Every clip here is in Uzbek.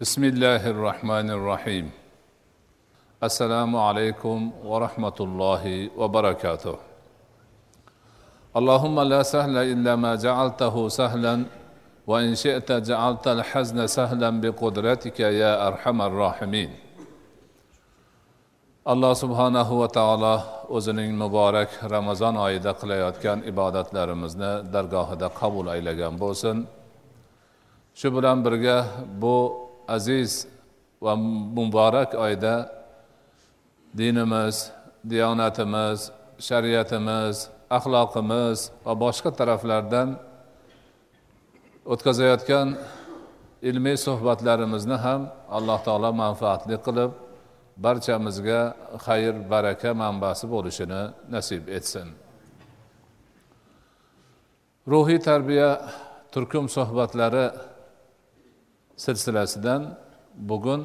بسم الله الرحمن الرحيم السلام عليكم ورحمة الله وبركاته اللهم لا سهل إلا ما جعلته سهلا وإن شئت جعلت الحزن سهلا بقدرتك يا أرحم الراحمين alloh subhanahu va taolo o'zining muborak ramazon oyida qilayotgan ibodatlarimizni dargohida qabul aylagan bo'lsin shu bilan birga bu aziz va muborak oyda dinimiz diyonatimiz shariatimiz axloqimiz va boshqa taraflardan o'tkazayotgan ilmiy suhbatlarimizni ham alloh taolo manfaatli qilib barchamizga xayr baraka manbasi bo'lishini nasib etsin. Ruhiy tarbiya turkum suhbatlari silsilasidan bugun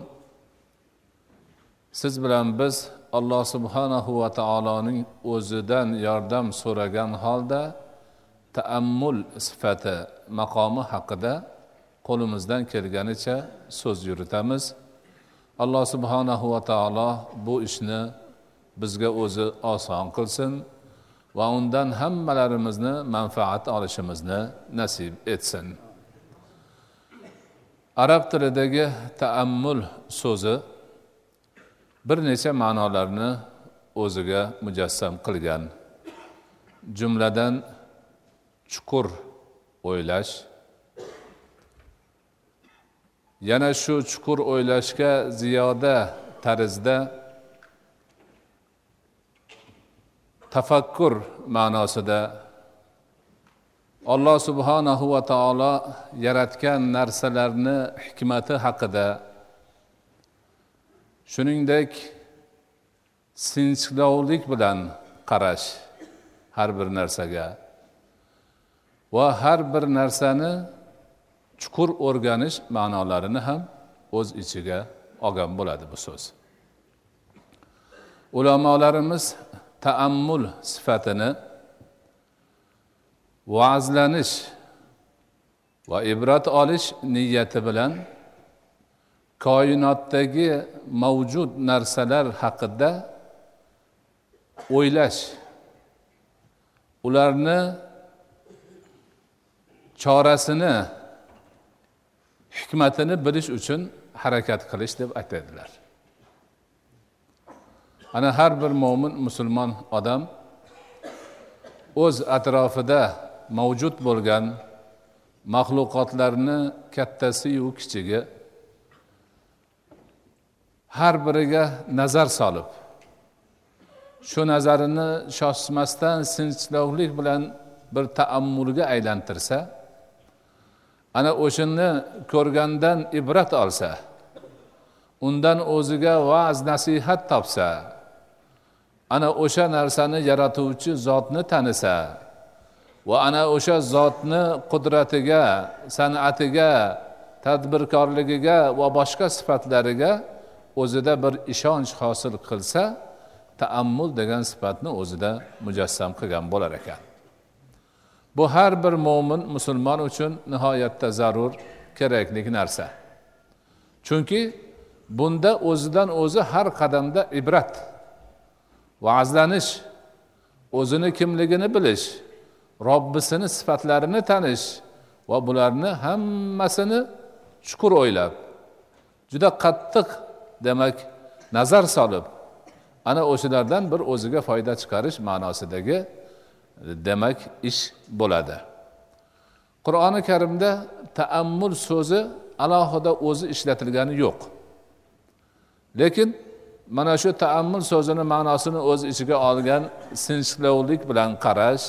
siz bilan biz alloh subhanahu va taoloning o'zidan yordam so'ragan holda taammul sifati maqomi haqida qo'limizdan kelganicha so'z yuritamiz. Alloh subhanahu va taolo bu ishni bizga o'zi oson qilsin va undan hammalarimizni manfaat olishimizni nasib etsin. Arab tilidagi taammul so'zi bir necha ma'nolarni o'ziga mujassam qilgan. Jumladan chuqur o'ylash. Yana shu chuqur o'ylashga ziyoda tarzda tafakkur ma'nosida alloh subhanahu va taolo yaratgan narsalarni hikmati haqida. Shuningdek sinchkovlik bilan qarash har bir narsaga va har bir narsani chuqur o'rganish ma'nolarini ham o'z ichiga olgan bo'ladi bu so'z. Ulamolarimiz taammul sifatini va'zlanish va ibrat olish niyati bilan koinotdagi mavjud narsalar haqida o'ylash ularni chorasini hikmatini bilish uchun harakat qilish deb aytadilar. Ana har bir mo'min musulmon odam o'z atrofida mavjud bo'lgan maxluqotlarni kattasiyu kichigi har biriga nazar solib shu nazarini shoshmasdan sinchlovlik bilan bir taammulga aylantirsa ana o'shani ko'rgandan ibrat olsa undan o'ziga va'z nasihat topsa ana o'sha narsani yaratuvchi zotni tanisa va ana o'sha zotni qudratiga san'atiga tadbirkorligiga va boshqa sifatlariga o'zida bir ishonch hosil qilsa taammul degan sifatni o'zida mujassam qilgan bo'lar ekan. Bu har bir mo'min musulmon uchun nihoyatda zarur kerakli narsa. Chunki bunda o'zidan o'zi har qadamda ibrat va'zlanish o'zini kimligini bilish robbisini sifatlarini tanish va bularni hammasini chuqur o'ylab juda qattiq demak nazar solib ana o'shalardan bir o'ziga foyda chiqarish ma'nosidagi demak ish bo'ladi. Qur'oni karimda taammul so'zi alohida o'zi ishlatilgani yo'q. Lekin mana shu taammul so'zini ma'nosini o'z ichiga olgan sinchkovlik bilan qarash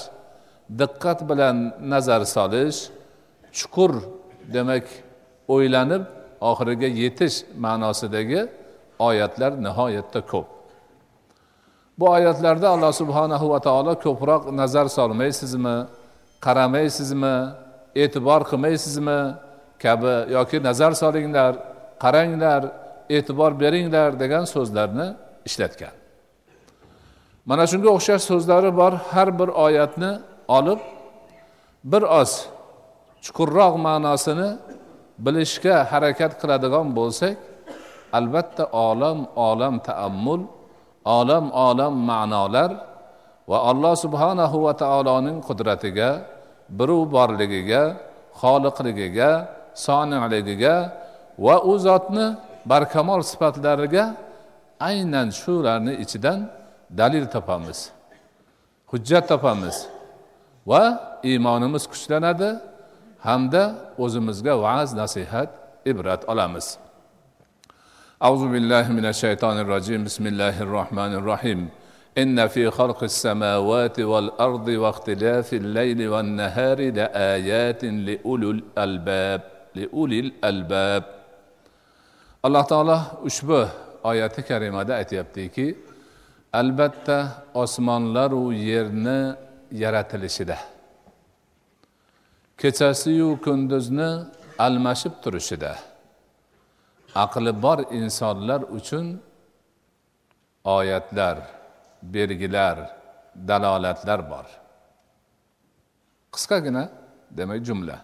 diqqat bilan nazar solish chuqur demak o'ylanib oxiriga yetish ma'nosidagi oyatlar nihoyatda ko'p. Bu oyatlarda alloh subhanahu va taolo ko'proq nazar solmaysizmi qaramaysizmi e'tibor qilmaysizmi kabi yoki nazar solinglar qaranglar e'tibor beringlar degan so'zlarni ishlatgan. Mana shunga o'xshash so'zlari bor har bir oyatni olib bir oz chuqurroq ma'nosini bilishga harakat qiladigan bo'lsak albatta olam olam taammul olam olam ma'nolar va alloh subhanahu va taoloning qudratiga biruv borligiga xoliqligiga soniligiga va u zotni barkamol sifatlariga aynan shularni ichidan dalil topamiz hujjat topamiz. va iymonimiz kuchlanadi hamda o'zimizga va'z nasihat ibrat olamiz أعوذ بالله من الشيطان الرجيم بسم الله الرحمن الرحيم إن في خلق السماوات والأرض واختلاف الليل والنهار لآيات لأولي الألباب لأولي الألباب alloh taolo ushbu oyati karimada aytyaptiki albatta osmonlaru yerni yaratilishida kechasiyu kunduzni almashib turishida aqli bor insonlar uchun oyatlar belgilar dalolatlar bor. Qisqagina demak jumla.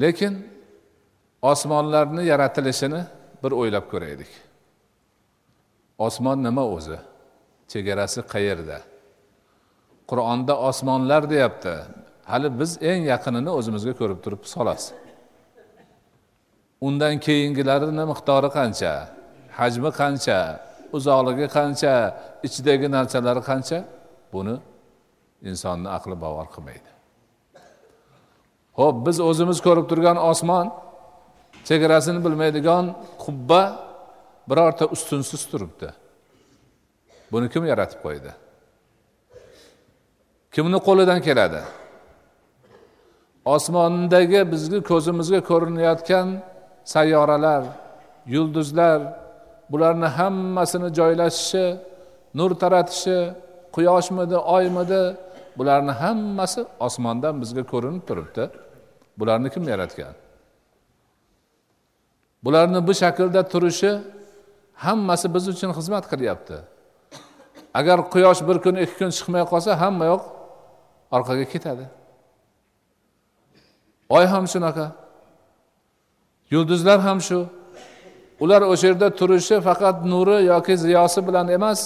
Lekin osmonlarni yaratilishini bir o'ylab ko'raylik. Osmon nima o'zi? Chegarasi qayerda? Qur'onda osmonlar deyapti. Hali biz eng yaqinini o'zimizga ko'rib turibmiz xolos undan keyingilarini miqdori qancha? Hajmi qancha? Uzoqligi qancha? Ichidagi narsalari qancha? Buni insonni aqli bovar qilmaydi. Ho'p biz o'zimiz ko'rib turgan osmon chegarasini bilmaydigan qubba birorta ustunsiz turibdi. Buni kim yaratib qo'ydi? Kimni qo'lidan keladi? Osmondagi bizni ko'zimizga ko'rinayotgan sayyoralar yulduzlar bularni hammasini joylashishi nur taratishi quyoshmidi oymidi bularni hammasi osmondan bizga ko'rinib turibdi. Bularni kim yaratgan? Bularni bu shaklda turishi hammasi biz uchun xizmat qilyapti. Agar quyosh bir kun ikki kun chiqmay qolsa hamma yoq orqaga ketadi. Oy ham shunaqa. Yulduzlar ham shu. Ular o'sha yerda turishi faqat nuri yoki ziyosi bilan emas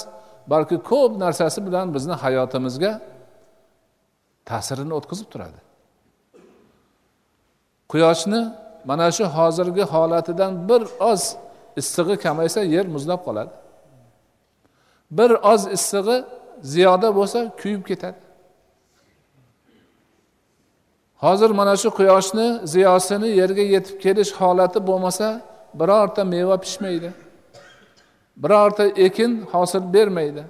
balki ko'p narsasi bilan bizni hayotimizga ta'sirini o'tkazib turadi. Quyoshni mana shu hozirgi holatidan bir oz issig'i kamaysa yer muzlab qoladi. Bir oz issig'i ziyoda bo'lsa kuyib ketadi. Hozir mana shu quyoshni ziyosini yerga yetib kelish holati bo'lmasa birorta meva pishmaydi. Birorta ekin hosil bermaydi.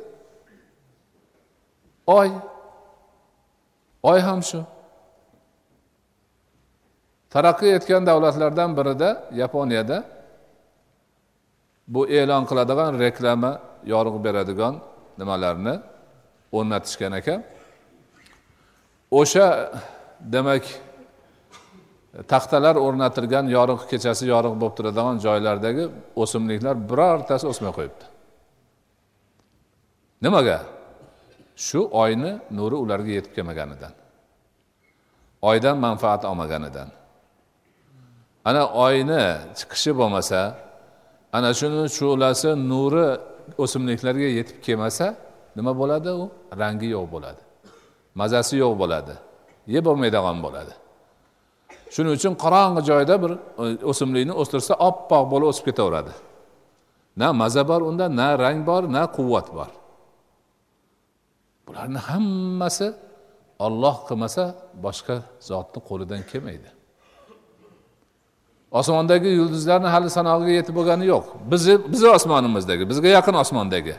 Oy oy ham shu. Taraqqiy etgan davlatlardan birida yaponiyada bu e'lon qiladigan reklama yorug' beradigan nimalarni o'rnatishgan ekan. O'sha demak taxtalar o'rnatilgan yorug' kechasi yorug' bo'lib turadigan joylardagi o'simliklar birortasi o'smay qo'yibdi. Nimaga? Shu oyni nuri ularga yetib kelmaganidan oydan manfaat olmaganidan. Ana oyni chiqishi bo'lmasa ana shuni shu'lasi nuri o'simliklarga yetib kelmasa nima bo'ladi u? Rangi yo'q bo'ladi mazasi yo'q bo'ladi. Yeb bo'lmaydigan bo'ladi. Shuning uchun qorong'i joyda bir e, o'simlikni o'stirsa oppoq bo'lib o'sib ketaveradi. Na maza bor unda na rang bor na quvvat bor. Bularni hammasi olloh qilmasa boshqa zotni qo'lidan kelmaydi. Osmondagi yulduzlarni hali sanog'iga yetib bo'lgani yo'q. Bizni bizni osmonimizdagi bizga yaqin osmondagi.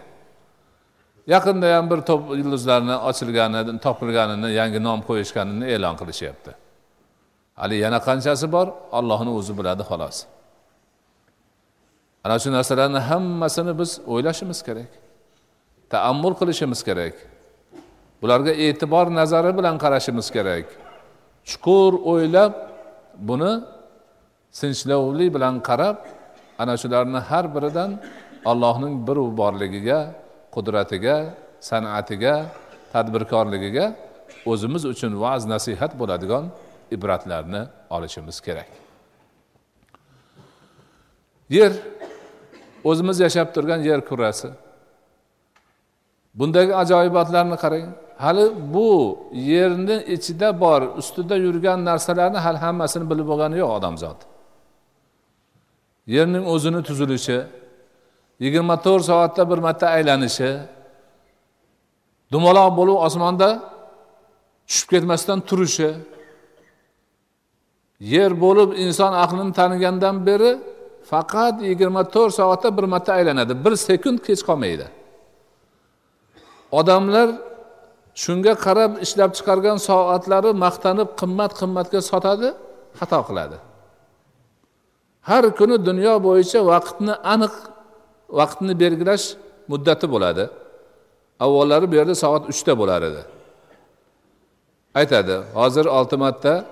Yaqinda ham bir to'p yulduzlarni ochilganini topilganini yangi nom qo'yishganini e'lon qilishyapti. Hali yana qanchasi bor? Allohni o'zi biladi xolos. Ana shu narsalarni hammasini biz o'ylashimiz kerak. Taammul qilishimiz kerak. Bularga e'tibor nazari bilan qarashimiz kerak. Chuqur o'ylab buni sinchlovlik bilan qarab ana shularni har biridan allohning bir borligiga qudratiga san'atiga tadbirkorligiga o'zimiz uchun va'z nasihat bo'ladigan ibratlarni olishimiz kerak. Yer o'zimiz yashab turgan yer kurrasi bundagi ajoyibotlarni qarang. Hali bu yerni ichida bor ustida yurgan narsalarni hali hammasini bilib bo'lgani yo'q odamzod. Yerning o'zini tuzilishi yigirma to'rt soatda bir marta aylanishi dumaloq bo'lib osmonda tushib ketmasdan turishi yer bo'lib inson aqlini tanigandan beri faqat yigirma to'rt soatda bir marta aylanadi. Bir sekund kech qolmaydi. Odamlar shunga qarab ishlab chiqargan soatlari maqtanib qimmat qimmatga sotadi xato qiladi. Har kuni dunyo bo'yicha vaqtni aniq vaqtni belgilash muddati bo'ladi. Avvallari bu yerda soat uchda bo'lar edi. Aytadi hozir olti marta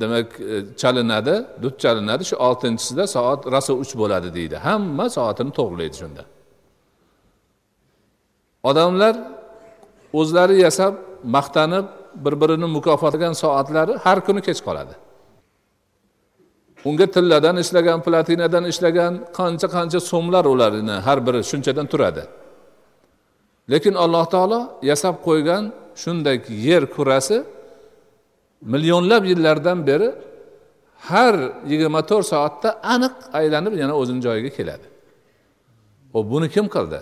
demak e, chalinadi dud chalinadi shu oltinchisida soat rosa uch bo'ladi deydi. Hamma soatini to'g'rilaydi shunda. Odamlar o'zlari yasab maqtanib bir birini mukofotlagan soatlari har kuni kech qoladi. Unga tilladan ishlagan platinadan ishlagan qancha qancha so'mlar ularni har biri shunchadan turadi. Lekin alloh taolo yasab qo'ygan shunday yer kurasi millionlab yillardan beri har yigirma to'rt soatda aniq aylanib yana o'zini joyiga keladi. Ho'p buni kim qildi?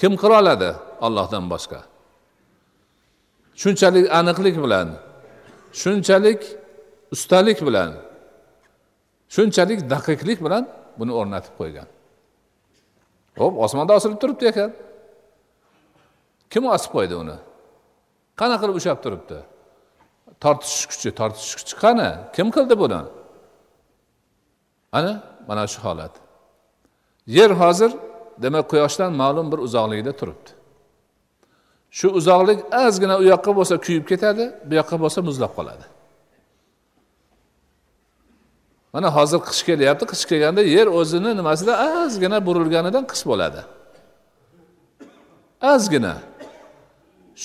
Kim qila oladi ollohdan boshqa? Shunchalik aniqlik bilan shunchalik ustalik bilan shunchalik daqiqlik bilan buni o'rnatib qo'ygan. Ho'p osmonda osilib turibdi ekan. Kim osib qo'ydi uni? Qanaqa qilib ushlab turibdi? Tortishish kuchi tortishish kuchi qani? Kim qildi buni? Ana mana shu holat. Yer hozir demak quyoshdan ma'lum bir uzoqlikda turibdi. Shu uzoqlik ozgina u yoqqa bo'lsa kuyib ketadi bu yoqqa bo'lsa muzlab qoladi. Mana hozir qish kelyapti qish kelganda yer o'zini nimasida ozgina burilganidan qish bo'ladi. Ozgina.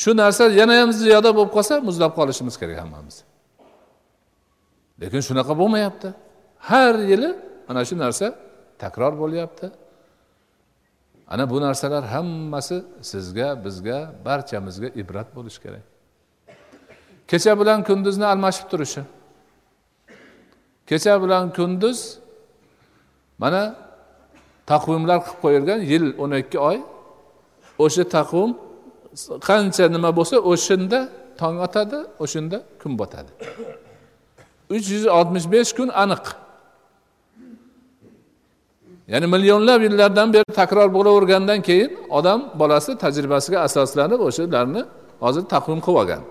Shu narsa yana ham ziyoda bo'lib qolsa muzlab qolishimiz kerak hammamiz. Lekin shunaqa bo'lmayapti. Har yili mana shu narsa takror bo'lyapti. Ana bu narsalar hammasi sizga bizga barchamizga ibrat bo'lishi kerak. Kecha bilan kunduzni almashib turishi. Kecha bilan kunduz mana taqvimlar qilib qo'yilgan yil o'n ikki oy. O'sha taqvim qancha nima bo'lsa o'shanda tong otadi o'shanda kun botadi. uch yuz oltmish besh kun aniq. Ya'ni millionlab yillardan beri takror bo'lavergandan keyin odam bolasi tajribasiga asoslanib o'shalarni hozir taqvim qilib olgan.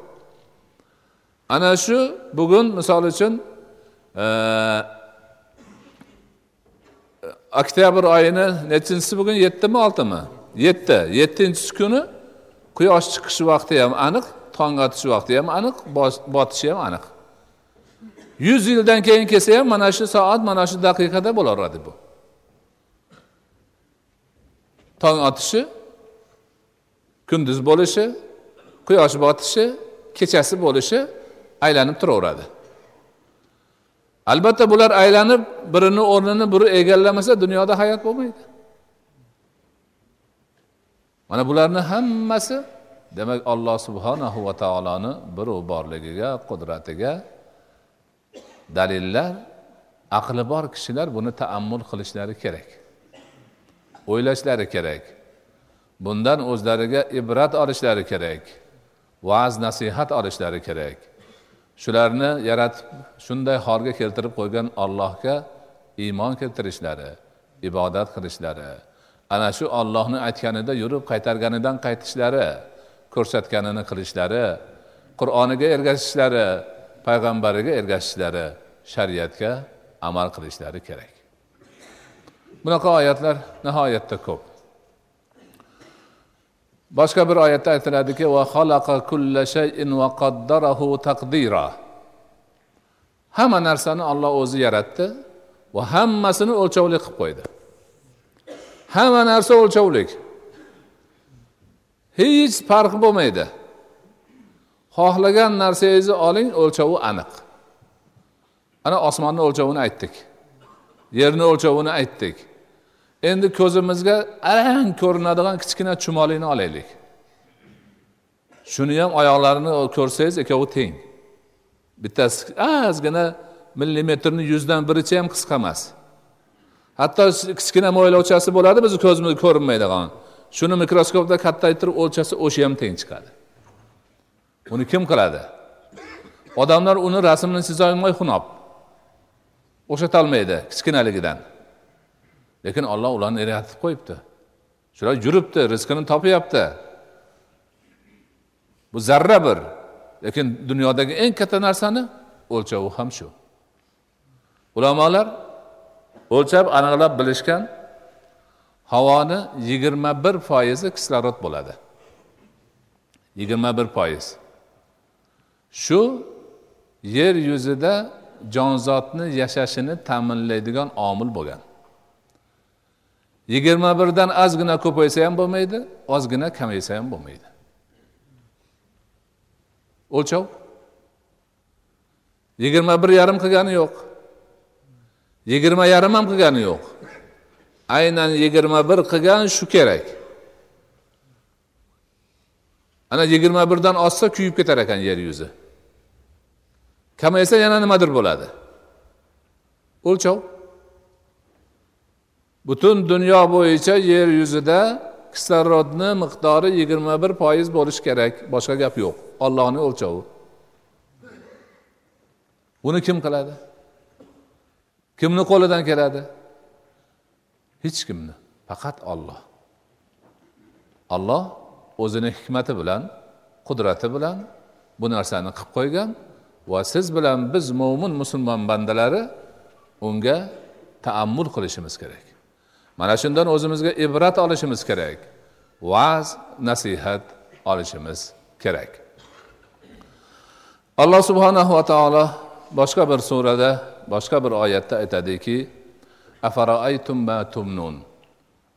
Ana shu bugun misol uchun oktyabr oyini nechinchisi bugun? Yettimi oltimi? Yetti. Yettinchisi kuni quyosh chiqishi vaqti ham aniq tong otishi vaqti ham aniq botishi ham aniq. Yuz yildan keyin kelsa ham mana shu soat mana shu daqiqada bo'laveradi bu. Tong otishi kunduz bo'lishi quyosh botishi kechasi bo'lishi aylanib turaveradi. Albatta bular aylanib birini o'rnini biri egallamasa dunyoda hayot bo'lmaydi. Mana bularni hammasi demak alloh subhanahu va taoloni bir borligiga qudratiga dalillar aqli bor kishilar buni taammul qilishlari kerak. O'ylashlari kerak. Bundan o'zlariga ibrat olishlari kerak. Va'z nasihat olishlari kerak. Shularni yaratib shunday holga keltirib qo'ygan allohga iymon keltirishlari ibodat qilishlari ana shu ollohni aytganida yurib qaytarganidan qaytishlari ko'rsatganini qilishlari qur'oniga ergashishlari payg'ambariga ergashishlari shariatga amal qilishlari kerak. Bunaqa oyatlar nihoyatda ko'p. Boshqa bir oyatda aytiladiki va xalaqa kulla shayin va qaddarahu taqdira. Hamma narsani olloh o'zi yaratdi va hammasini o'lchovli qilib qo'ydi. Hamma narsa o'lchovlik. Hech farqi bo'lmaydi. Xohlagan narsangizni oling o'lchovi aniq. Ana osmonni o'lchovini aytdik. Yerni o'lchovini aytdik. Endi ko'zimizga arang ko'rinadigan kichkina chumolini olaylik. Shuni ham oyoqlarini ko'rsangiz ikkovi teng. Bittasi ozgina millimetrni yuzdan biricha ham qisqa emas. Hatto kichkina mo'ylovchasi bo'ladi bizni ko'zimizga ko'rinmaydigan. Shuni mikroskopda kattaytirib o'lchasa o'sha ham teng chiqadi. Uni kim qiladi? Odamlar uni rasmini chizolmay xunob o'xshatolmaydi kichkinaligidan. Lekin olloh ularni yaratib qo'yibdi. Shular yuribdi rizqini topyapti. Bu zarra bir. Lekin dunyodagi eng katta narsani o'lchovi ham shu. Ulamolar o'lchab aniqlab bilishgan havoni yigirma bir foizi kislorod bo'ladi. Yigirma bir foiz. Shu yer yuzida jonzotni yashashini ta'minlaydigan omil bo'lgan. Yigirma birdan ozgina ko'paysa ham bo'lmaydi ozgina kamaysa ham bo'lmaydi. O'lchov? Yigirma bir yarim qilgani yo'q. Yigirma yarim ham qilgani yo'q. Aynan yigirma bir qilgan shu kerak. Ana yigirma birdan oshsa kuyib ketar ekan yer yuzi. Kamaysa yana nimadir bo'ladi. O'lchov? Butun dunyo bo'yicha yer yuzida kislorodni miqdori yigirma bir foiz bo'lishi kerak. Boshqa gap yo'q. Ollohni o'lchovi. Buni kim qiladi? Kimni qo'lidan keladi? Hech kimni. Faqat olloh olloh o'zini hikmati bilan qudrati bilan bu narsani qilib qo'ygan va siz bilan biz mo'min musulmon bandalari unga taammul qilishimiz kerak. Mana shundan o'zimizga ibrat olishimiz kerak. Va'z nasihat olishimiz kerak. Alloh subhanahu va taolo boshqa bir surada boshqa bir oyatda aytadiki afaroaytum ma tumnun?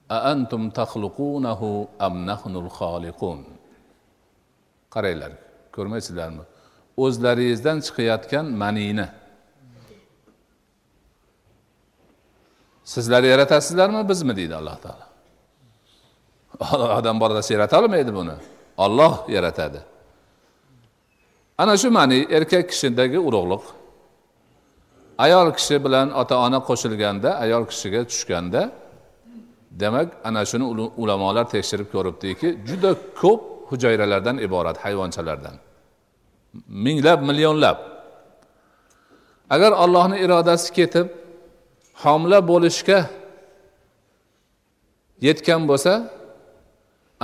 A antum taxluqunahu am nahnul xoliqun qaranglar ko'rmaysizlarmi? O'zlaringizdan chiqayotgan maniyni sizlar yaratasizlarmi bizmi deydi alloh taolo. Odam bolasi yarata olmaydi buni. Olloh yaratadi. Ana shu mani erkak kishidagi urug'liq. Ayol kishi bilan ota ona qo'shilganda ayol kishiga tushganda demak ana shuni ulamolar tekshirib ko'ribdiki juda ko'p hujayralardan iborat hayvonchalardan. Minglab millionlab. Agar allohni irodasi ketib homila bo'lishga yetgan bo'lsa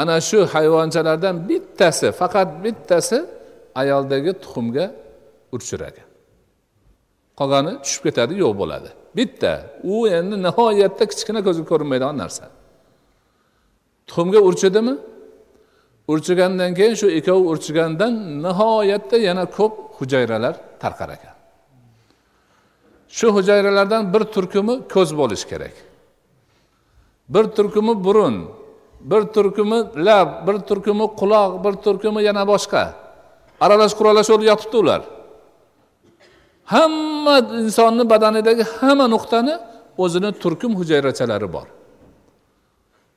ana shu hayvonchalardan bittasi faqat bittasi ayoldagi tuxumga uchraydi qolgani tushib ketadi yo'q bo'ladi. Bitta. U endi nihoyatda kichkina ko'zga ko'rinmaydigan narsa. Tuxumga urchidimi urchigandan keyin shu ikkovi urchigandan nihoyatda yana ko'p hujayralar tarqar ekan. Shu hujayralardan bir turkumi ko'z bo'lishi kerak. Bir turkumi burun bir turkumi lab bir turkumi quloq bir turkumi yana boshqa. Aralash quralash bo'lib yotibdi ular. Hamma insonni badanidagi hamma nuqtani o'zini turkum hujayrachalari bor.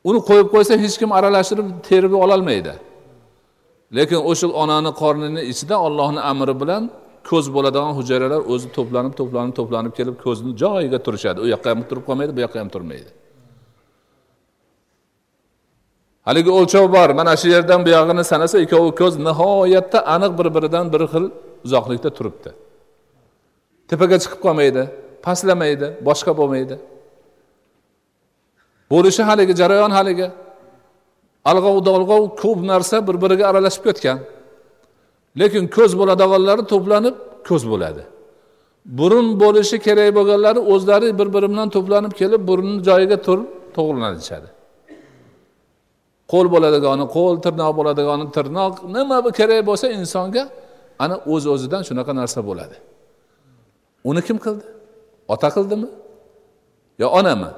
Uni qo'yib qo'ysa hech kim aralashtirib terib ololmaydi. Lekin o'sha onani qornini ichida ollohni amri bilan ko'z bo'ladigan hujayralar o'zi to'planib to'planib to'planib kelib ko'zni joyiga turishadi. U yoqqa ham turib qolmaydi bu yoqqa ham turmaydi. Haligi o'lchov bor. Mana shu yerdan bu yog'ini sanasa ikkovi ko'z nihoyatda aniq bir biridan bir xil uzoqlikda turibdi. Tepaga chiqib qolmaydi pastlamaydi boshqa bo'lmaydi. Bo'lishi haligi jarayon haligi. Alg'ov dolg'ov ko'p narsa bir biriga aralashib ketgan. Lekin ko'z bo'ladiganlari to'planib ko'z bo'ladi. Burun bo'lishi kerak bo'lganlari o'zlari bir biri bilan to'planib kelib burunni joyiga turib to'g'rilanishadi qo'l bo'ladigani qo'l tirnoq bo'ladigani tirnoq nima kerak bo'lsa insonga ana o'z öz o'zidan shunaqa narsa bo'ladi. Uni kim qildi? Ota qildimi? Yo onami?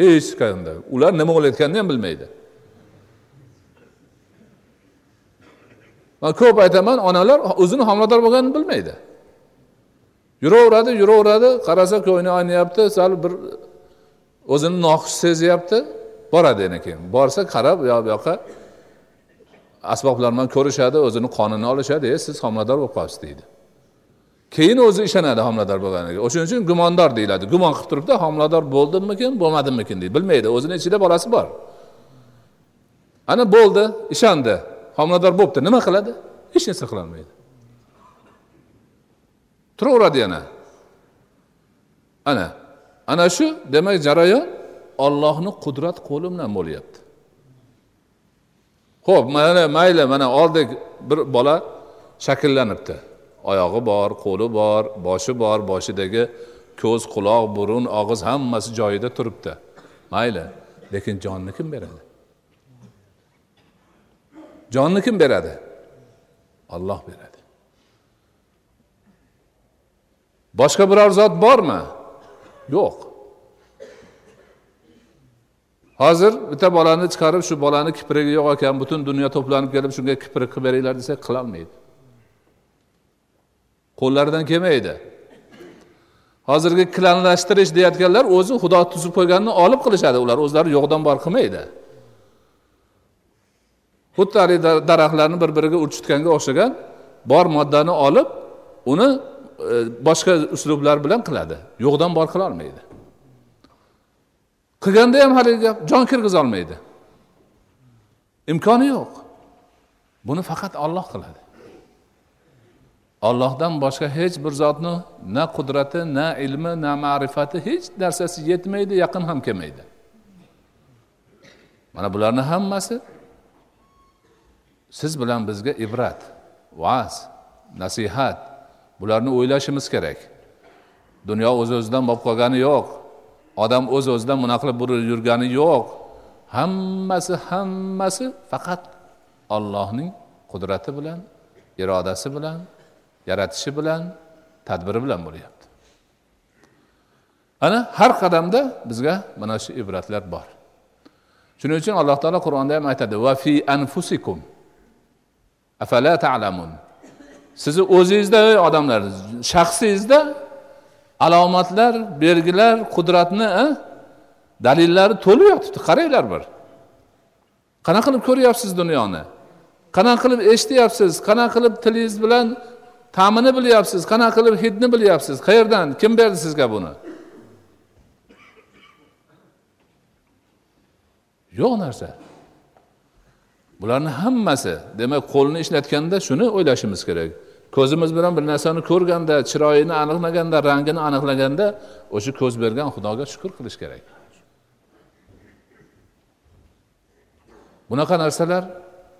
Hech qanday. Ular nima bo'layotganini ham bilmaydi. Man ko'p aytaman onalar o'zini homilador bo'lganini bilmaydi. Yuraveradi yuraveradi qarasa ko'ngli aynayapti sal bir o'zini noxush sezyapti. Boradi yana keyin. Borsa qarab bu yoqqa asboblar bilan ko'rishadi o'zini qonini olishadi e siz homilador bo'lib qolibsiz deydi. Keyin o'zi ishonadi homilador bo'lganiga. O'shaning uchun gumondor deyiladi. Gumon qilib turibdi homilador bo'ldimmikin bo'lmadimmikin deydi. Bilmaydi o'zini ichida bolasi bor. Ana bo'ldi ishondi. Homilador bo'libdi nima qiladi? Hech narsa qilolmaydi turaveradi yana. Ana ana shu demak jarayon ollohni qudrat qo'li bilan bo'lyapti. Ho'p mana mayli mana oldik bir bola shakllanibdi. Oyog'i bor qo'li bor boshi bor boshidagi ko'z quloq burun og'iz hammasi joyida turibdi. Mayli lekin jonni kim beradi? Jonni kim beradi? Olloh beradi. Boshqa biror zot bormi? Yo'q. Hozir bitta bolani chiqarib shu bolani kiprigi yo'q ekan butun dunyo to'planib kelib shunga kiprik qilib beringlar desak qilolmaydi. Qo'llaridan kelmaydi. Hozirgi klanlashtirish deyayotganlar o'zi xudo tuzib qo'yganini olib qilishadi. Ular o'zlari yo'qdan bor qilmaydi. Xuddi haligi daraxtlarni bir biriga urchitganga o'xshagan bor moddani olib uni e, boshqa uslublar bilan qiladi. Yo'qdan bor qilolmaydi. Qilganda ham haligi gap jon kirgizolmaydi. Imkoni yo'q. Buni faqat olloh qiladi. Ollohdan boshqa hech bir zotni na qudrati na ilmi na ma'rifati hech narsasi yetmaydi yaqin ham kelmaydi. Mana bularni hammasi siz bilan bizga ibrat va'z nasihat bularni o'ylashimiz kerak. Dunyo o'z o'zidan bo'lib qolgani yo'q. Odam o'z o'zidan bunaqa qilib burilib yurgani yo'q. Hammasi hammasi faqat ollohning qudrati bilan irodasi bilan yaratishi bilan tadbiri bilan bo'lyapti. Ana har qadamda bizga mana shu ibratlar bor. Shuning uchun alloh taolo qur'onda ham aytadi va fi anfusikum afala ta'lamun. Sizni o'zingizda ey odamlar shaxsingizda alomatlar belgilar qudratni dalillari to'lib yotibdi qaranglar bir. Qanaqa qilib ko'ryapsiz dunyoni? Qanaqa qilib eshityapsiz? Qanaqa qilib tilingiz bilan ta'mini bilyapsiz? Qanaqa qilib hidni bilyapsiz? Qayerdan? Kim berdi sizga buni? Yo'q narsa. Bularni hammasi demak qo'lni ishlatganda shuni o'ylashimiz kerak. Ko'zimiz bilan bir narsani ko'rganda chiroyini aniqlaganda rangini aniqlaganda o'sha ko'z bergan xudoga shukur qilish kerak. Bunaqa narsalar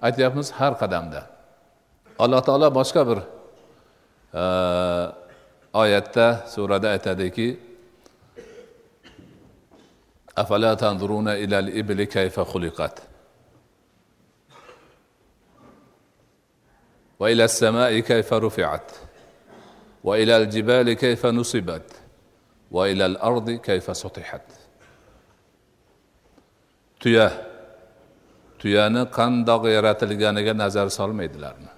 aytyapmiz har qadamda. Alloh taolo boshqa bir e, oyatda surada aytadiki afala tanzuruna ilal ibli kayfa xuliqat وإلى السماء كيف رفعت وإلى الجبال كيف نصبت وإلى الأرض كيف سطحت tuya tuyani qandoq yaratilganiga nazar solmaydilarmi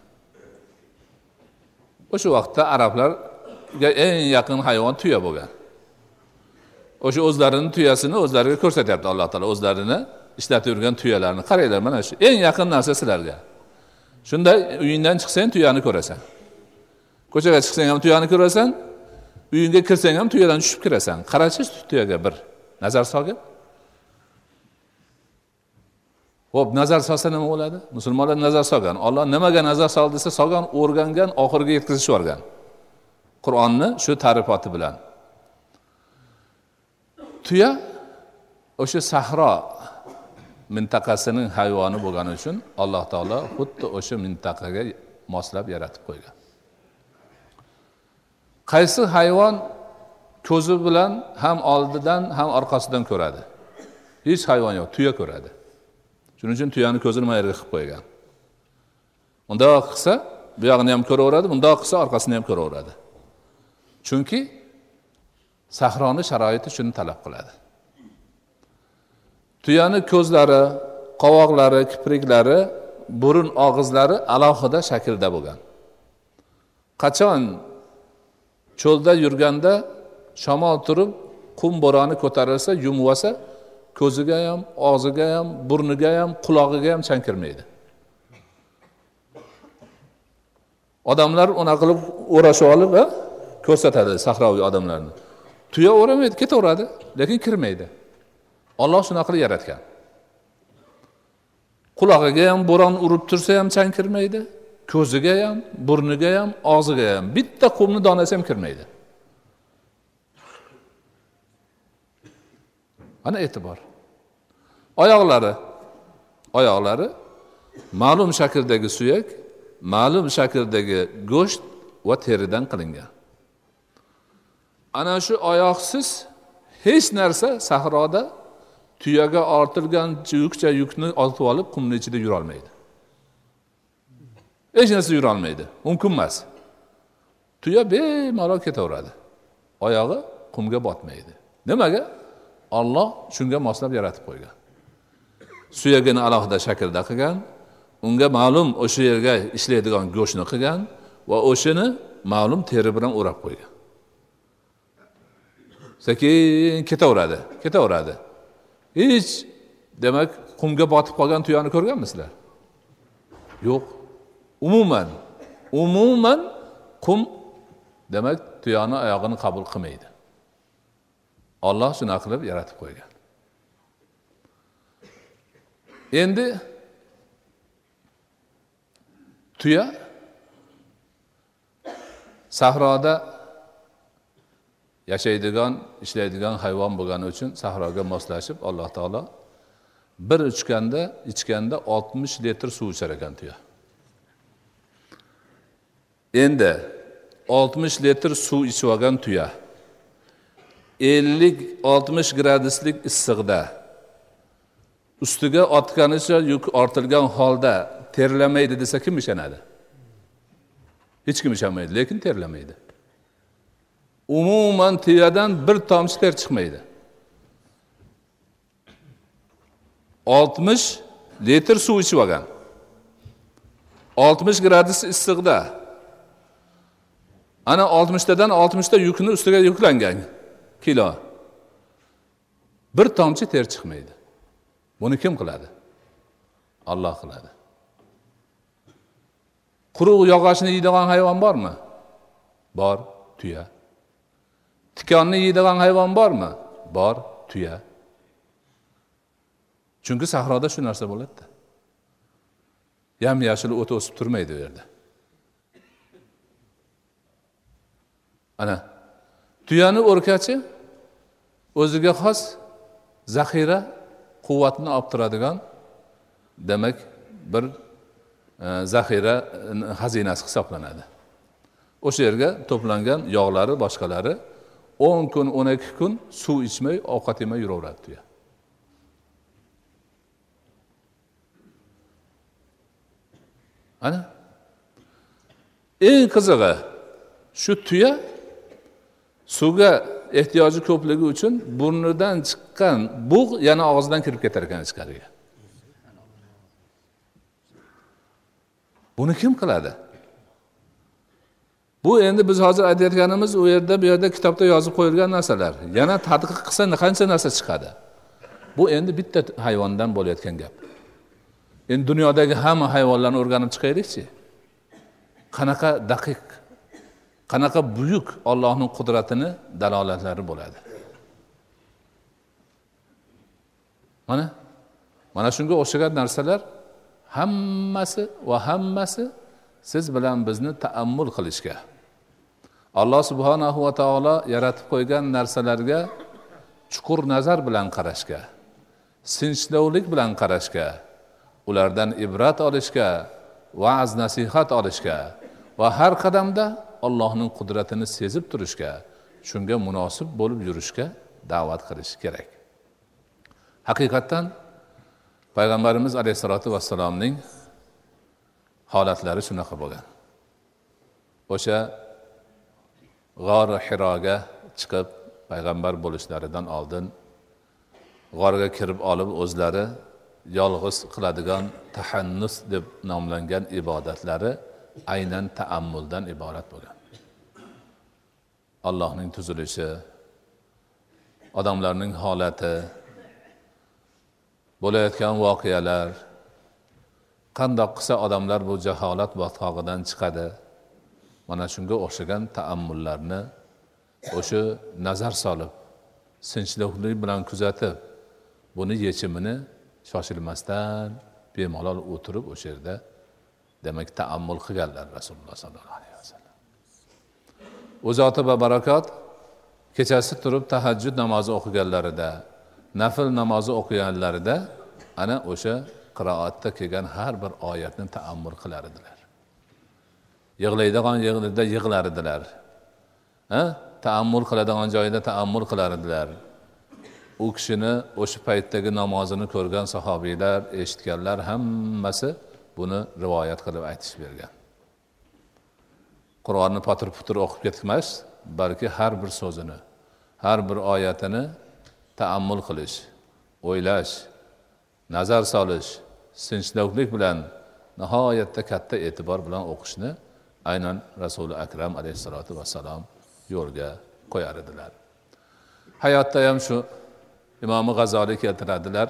o'sha vaqtda arablarga eng yaqin hayvon tuya bo'lgan o'sha o'zlarini tuyasini o'zlariga ko'rsatyapti alloh taolo o'zlarini ishlatib yurgan tuyalarni qaranglar mana shu eng yaqin narsa sizlarga Shunda uyingdan chiqsang tuyani ko'rasan. Ko'chaga chiqsang ham tuyani ko'rasan uyingga kirsang ham tuyadan tushib kirasan. Qarachi tuyaga bir nazar solgin. Ho'p nazar solsa nima bo'ladi? Musulmonlar nazar solgan. Olloh nimaga nazar sol desa solgan o'rgangan oxiriga yetkazib yuborgan. Qur'onni shu ta'rifoti bilan. Tuya o'sha sahro mintaqasining hayvoni bo'lgani uchun alloh taolo xuddi o'sha mintaqaga moslab yaratib qo'ygan. Qaysi hayvon ko'zi bilan ham oldidan ham orqasidan ko'radi? Hech hayvon yo'q tuya ko'radi. Shuning uchun tuyani ko'zini mayerga qilib qo'ygan. Undoq qilsa bu yog'ini ham ko'raveradi bundoq qilsa orqasini ham ko'raveradi. Chunki sahroni sharoiti shuni talab qiladi. Tuyani ko'zlari qovoqlari kipriklari burun og'izlari alohida shaklda bo'lgan. Qachon cho'lda yurganda shamol turib qum bo'roni ko'tarilsa yumvasa ko'ziga ham og'ziga ham burniga ham qulog'iga ham chang kirmaydi odamlar unaqa qilib o'rashib olib ko'rsatadi sahroviy odamlarni. Tuya o'ramaydi ketaveradi lekin kirmaydi. Olloh shunaqa qilib yaratgan. Qulog'iga ham bo'ron urib tursa ham chang kirmaydi ko'ziga ham burniga ham og'ziga ham. Bitta qumni donasi ham kirmaydi. Ana e'tibor. Oyoqlari oyoqlari ma'lum shakldagi suyak ma'lum shakldagi go'sht va teridan qilingan. Ana shu oyoqsiz hech narsa sahroda tuyaga ortilgan yukcha yukni ortib olib qumni ichida yurolmaydi. Hech narsa yurolmaydi. Mumkin emas. Tuya bemalol ketaveradi. Oyog'i qumga botmaydi. Nimaga? Olloh shunga moslab yaratib qo'ygan. Suyagini alohida shaklda qilgan unga ma'lum o'sha yerga ishlaydigan go'shtni qilgan va o'shani ma'lum teri bilan o'rab qo'ygan. Sekin ketaveradi ketaveradi. Hech. Demak qumga botib qolgan tuyani ko'rganmisizlar? Yo'q. Umuman umuman qum demak tuyani oyog'ini qabul qilmaydi. Olloh shunaqa qilib yaratib qo'ygan. Endi tuya sahroda yashaydigan ishlaydigan hayvon bo'lgani uchun sahroga moslashib alloh taolo bir uchganda ichganda oltmish litr suv ichar ekan tuya. Endi oltmish litr suv ichib olgan tuya ellik oltmish graduslik issiqda ustiga otganicha yuk ortilgan holda terlamaydi desa kim ishonadi? Hech kim ishonmaydi lekin terlamaydi. Umuman tuyadan bir tomchi ter chiqmaydi. Oltmish litr suv ichib olgan. Oltmish gradus issiqda. Ana oltmishtadan oltmishta yukni ustiga yuklangan kilo. Bir tomchi ter chiqmaydi. Buni kim qiladi? Olloh qiladi. Quruq yog'ochni yeydigan hayvon bormi? Bor tuya. Tikonni yeydigan hayvon bormi? Bor tuya. Chunki sahroda shu narsa bo'ladida. Yam yashil o't o'sib turmaydi u yerda. Ana tuyani o'rkachi o'ziga xos zaxira quvvatni olib turadigan demak bir e, zaxira xazinasi hisoblanadi. O'sha yerga to'plangan yog'lari boshqalari o'n kun o'n ikki kun suv ichmay ovqat yemay yuraveradi tuya ana? Eng qizig'i shu tuya suvga ehtiyoji ko'pligi uchun burnidan chiqqan bug' yana og'zidan kirib ketar ekan ichkariga. Buni kim qiladi? Bu endi biz hozir aytayotganimiz u yerda bu yerda kitobda yozib qo'yilgan narsalar. Yana tadqiq qilsa qancha narsa chiqadi? Bu endi bitta hayvondan bo'layotgan gap. Endi dunyodagi hamma hayvonlarni o'rganib chiqaylikchi. Qanaqa daqiq qanaqa buyuk ollohni qudratini dalolatlari bo'ladi. Mana mana shunga o'xshagan narsalar hammasi va hammasi siz bilan bizni taammul qilishga alloh subhanahu va taolo yaratib qo'ygan narsalarga chuqur nazar bilan qarashga sinchlovlik bilan qarashga ulardan ibrat olishga va'z nasihat olishga va har qadamda allohning qudratini sezib turishga shunga munosib bo'lib yurishga da'vat qilish kerak. Haqiqatdan payg'ambarimiz alayhissalotu vassalomning holatlari shunaqa bo'lgan. O'sha g'ori xiroga chiqib payg'ambar bo'lishlaridan oldin g'orga kirib olib o'zlari yolg'iz qiladigan tahannus deb nomlangan ibodatlari aynan taammuldan iborat bo'lgan. Allohning tuzilishi odamlarning holati bo'layotgan voqealar qandoq qilsa odamlar bu jaholat botqog'idan chiqadi mana shunga o'xshagan taammullarni o'sha nazar solib sinchkovlik bilan kuzatib buni yechimini shoshilmasdan bemalol o'tirib o'sha yerda demak taammul qilganlar rasululloh sollallohu alayhi vasallam. U zoti va barakot kechasi turib tahajjud namozi o'qiganlarida nafl namozi o'qiganlarida ana o'sha qiroatda kelgan har bir oyatni taammul qilar edilar yig'laydigan yerda yig'lar edilar taammul qiladigan joyida taammul qilar edilar u kishini o'sha paytdagi namozini ko'rgan sahobiylar eshitganlar hammasi buni rivoyat qilib aytishib bergan. Qur'onni potir putur o'qib ketmas balki har bir so'zini har bir oyatini taammul qilish o'ylash nazar solish sinchlovlik bilan nihoyatda katta e'tibor bilan o'qishni aynan rasuli akram alayhissalotu vassalom yo'lga qo'yar edilar. Hayotda ham shu imomi g'azoliy keltiradilar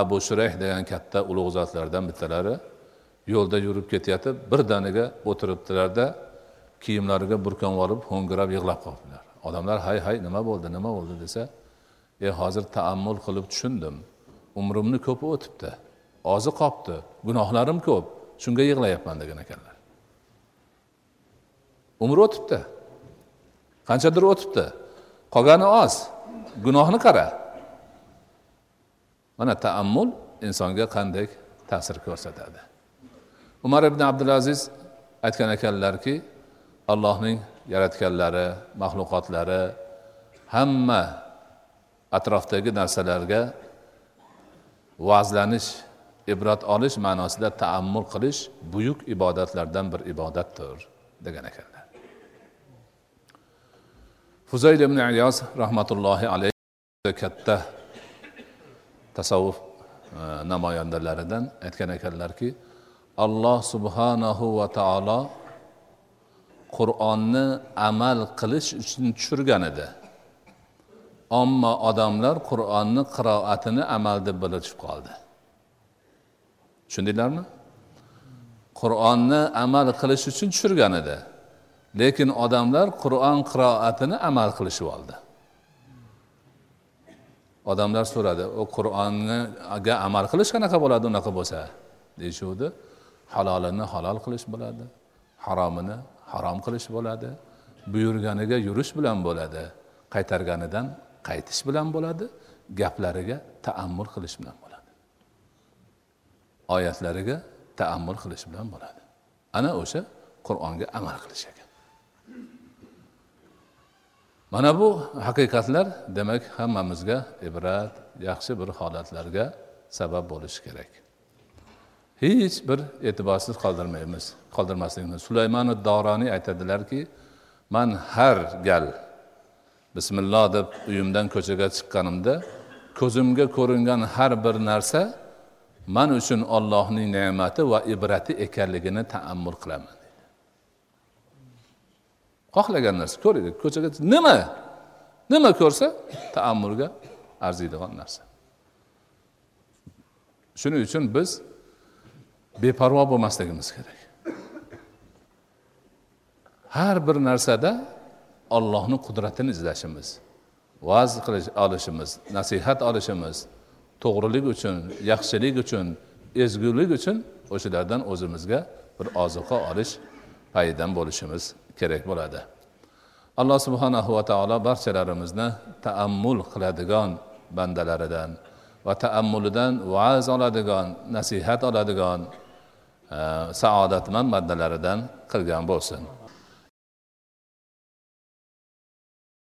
abu shurayh degan katta ulug' zotlardan bittalari yo'lda yurib ketayotib birdaniga o'tiribdilarda kiyimlariga burkanib olib ho'ngirab yig'lab qolibdilar odamlar hay hay nima bo'ldi nima bo'ldi? desa e hozir taammul qilib tushundim. Umrimni ko'pi o'tibdi. Ozi qolibdi gunohlarim ko'p. Shunga yig'layapman degan ekanlar. Umri o'tibdi. Qanchadir o'tibdi. Qolgani oz. Gunohni qara. Mana taammul insonga qanday ta'sir ko'rsatadi. Umar ibn abdulaziz aytgan ekanlarki allohning yaratganlari maxluqotlari hamma atrofdagi narsalarga va'zlanish ibrat olish ma'nosida taammul qilish buyuk ibodatlardan bir ibodatdir degan ekan. Fuzayl ibn iyoz rahmatullohi alayhi katta tasavvuf e, namoyandalaridan aytgan ekanlarki alloh subhanahu va taolo qur'onni amal qilish uchun tushirgan edi. Ammo odamlar qur'onni qiroatini amal deb bilishib qoldi. Tushundinglarmi qur'onni amal qilish uchun tushirgan edi. Lekin odamlar qur'on qiroatini amal qilishib oldi. Odamlar so'radi u qur'onga amal qilish qanaqa bo'ladi? Unaqa bo'lsa? Deyishuvdi. Halolini halol qilish bo'ladi haromini harom qilish bo'ladi buyurganiga yurish bilan bo'ladi qaytarganidan qaytish bilan bo'ladi gaplariga taammul qilish bilan bo'ladi oyatlariga taammul qilish bilan bo'ladi. Ana o'sha qur'onga amal qilish ekan mana bu haqiqatlar demak hammamizga ibrat yaxshi bir holatlarga sabab bo'lishi kerak. Hech bir e'tiborsiz qoldirmaymiz. Qoldirmaslikni sulaymoni doroniy aytadilarki man har gal bismilloh deb uyimdan ko'chaga chiqqanimda ko'zimga ko'ringan har bir narsa man uchun ollohning ne'mati va ibrati ekanligini taammul qilaman. Xohlagan narsa ko'raydi ko'chaga nima? Nima ko'rsa taammulga arziydigan narsa. Shuning uchun biz beparvo bo'lmasligimiz kerak. Har bir narsada ollohni qudratini izlashimiz va'z qilish olishimiz nasihat olishimiz to'g'rilik uchun yaxshilik uchun ezgulik uchun o'shalardan o'zimizga bir ozuqa olish paydan bo'lishimiz kerak bo'ladi. Alloh subhanahu va taolo barchalarimizni taammul qiladigan bandalaridan va taammulidan va'z oladigan nasihat oladigan eh, saodatmand bandalaridan qilgan bo'lsin.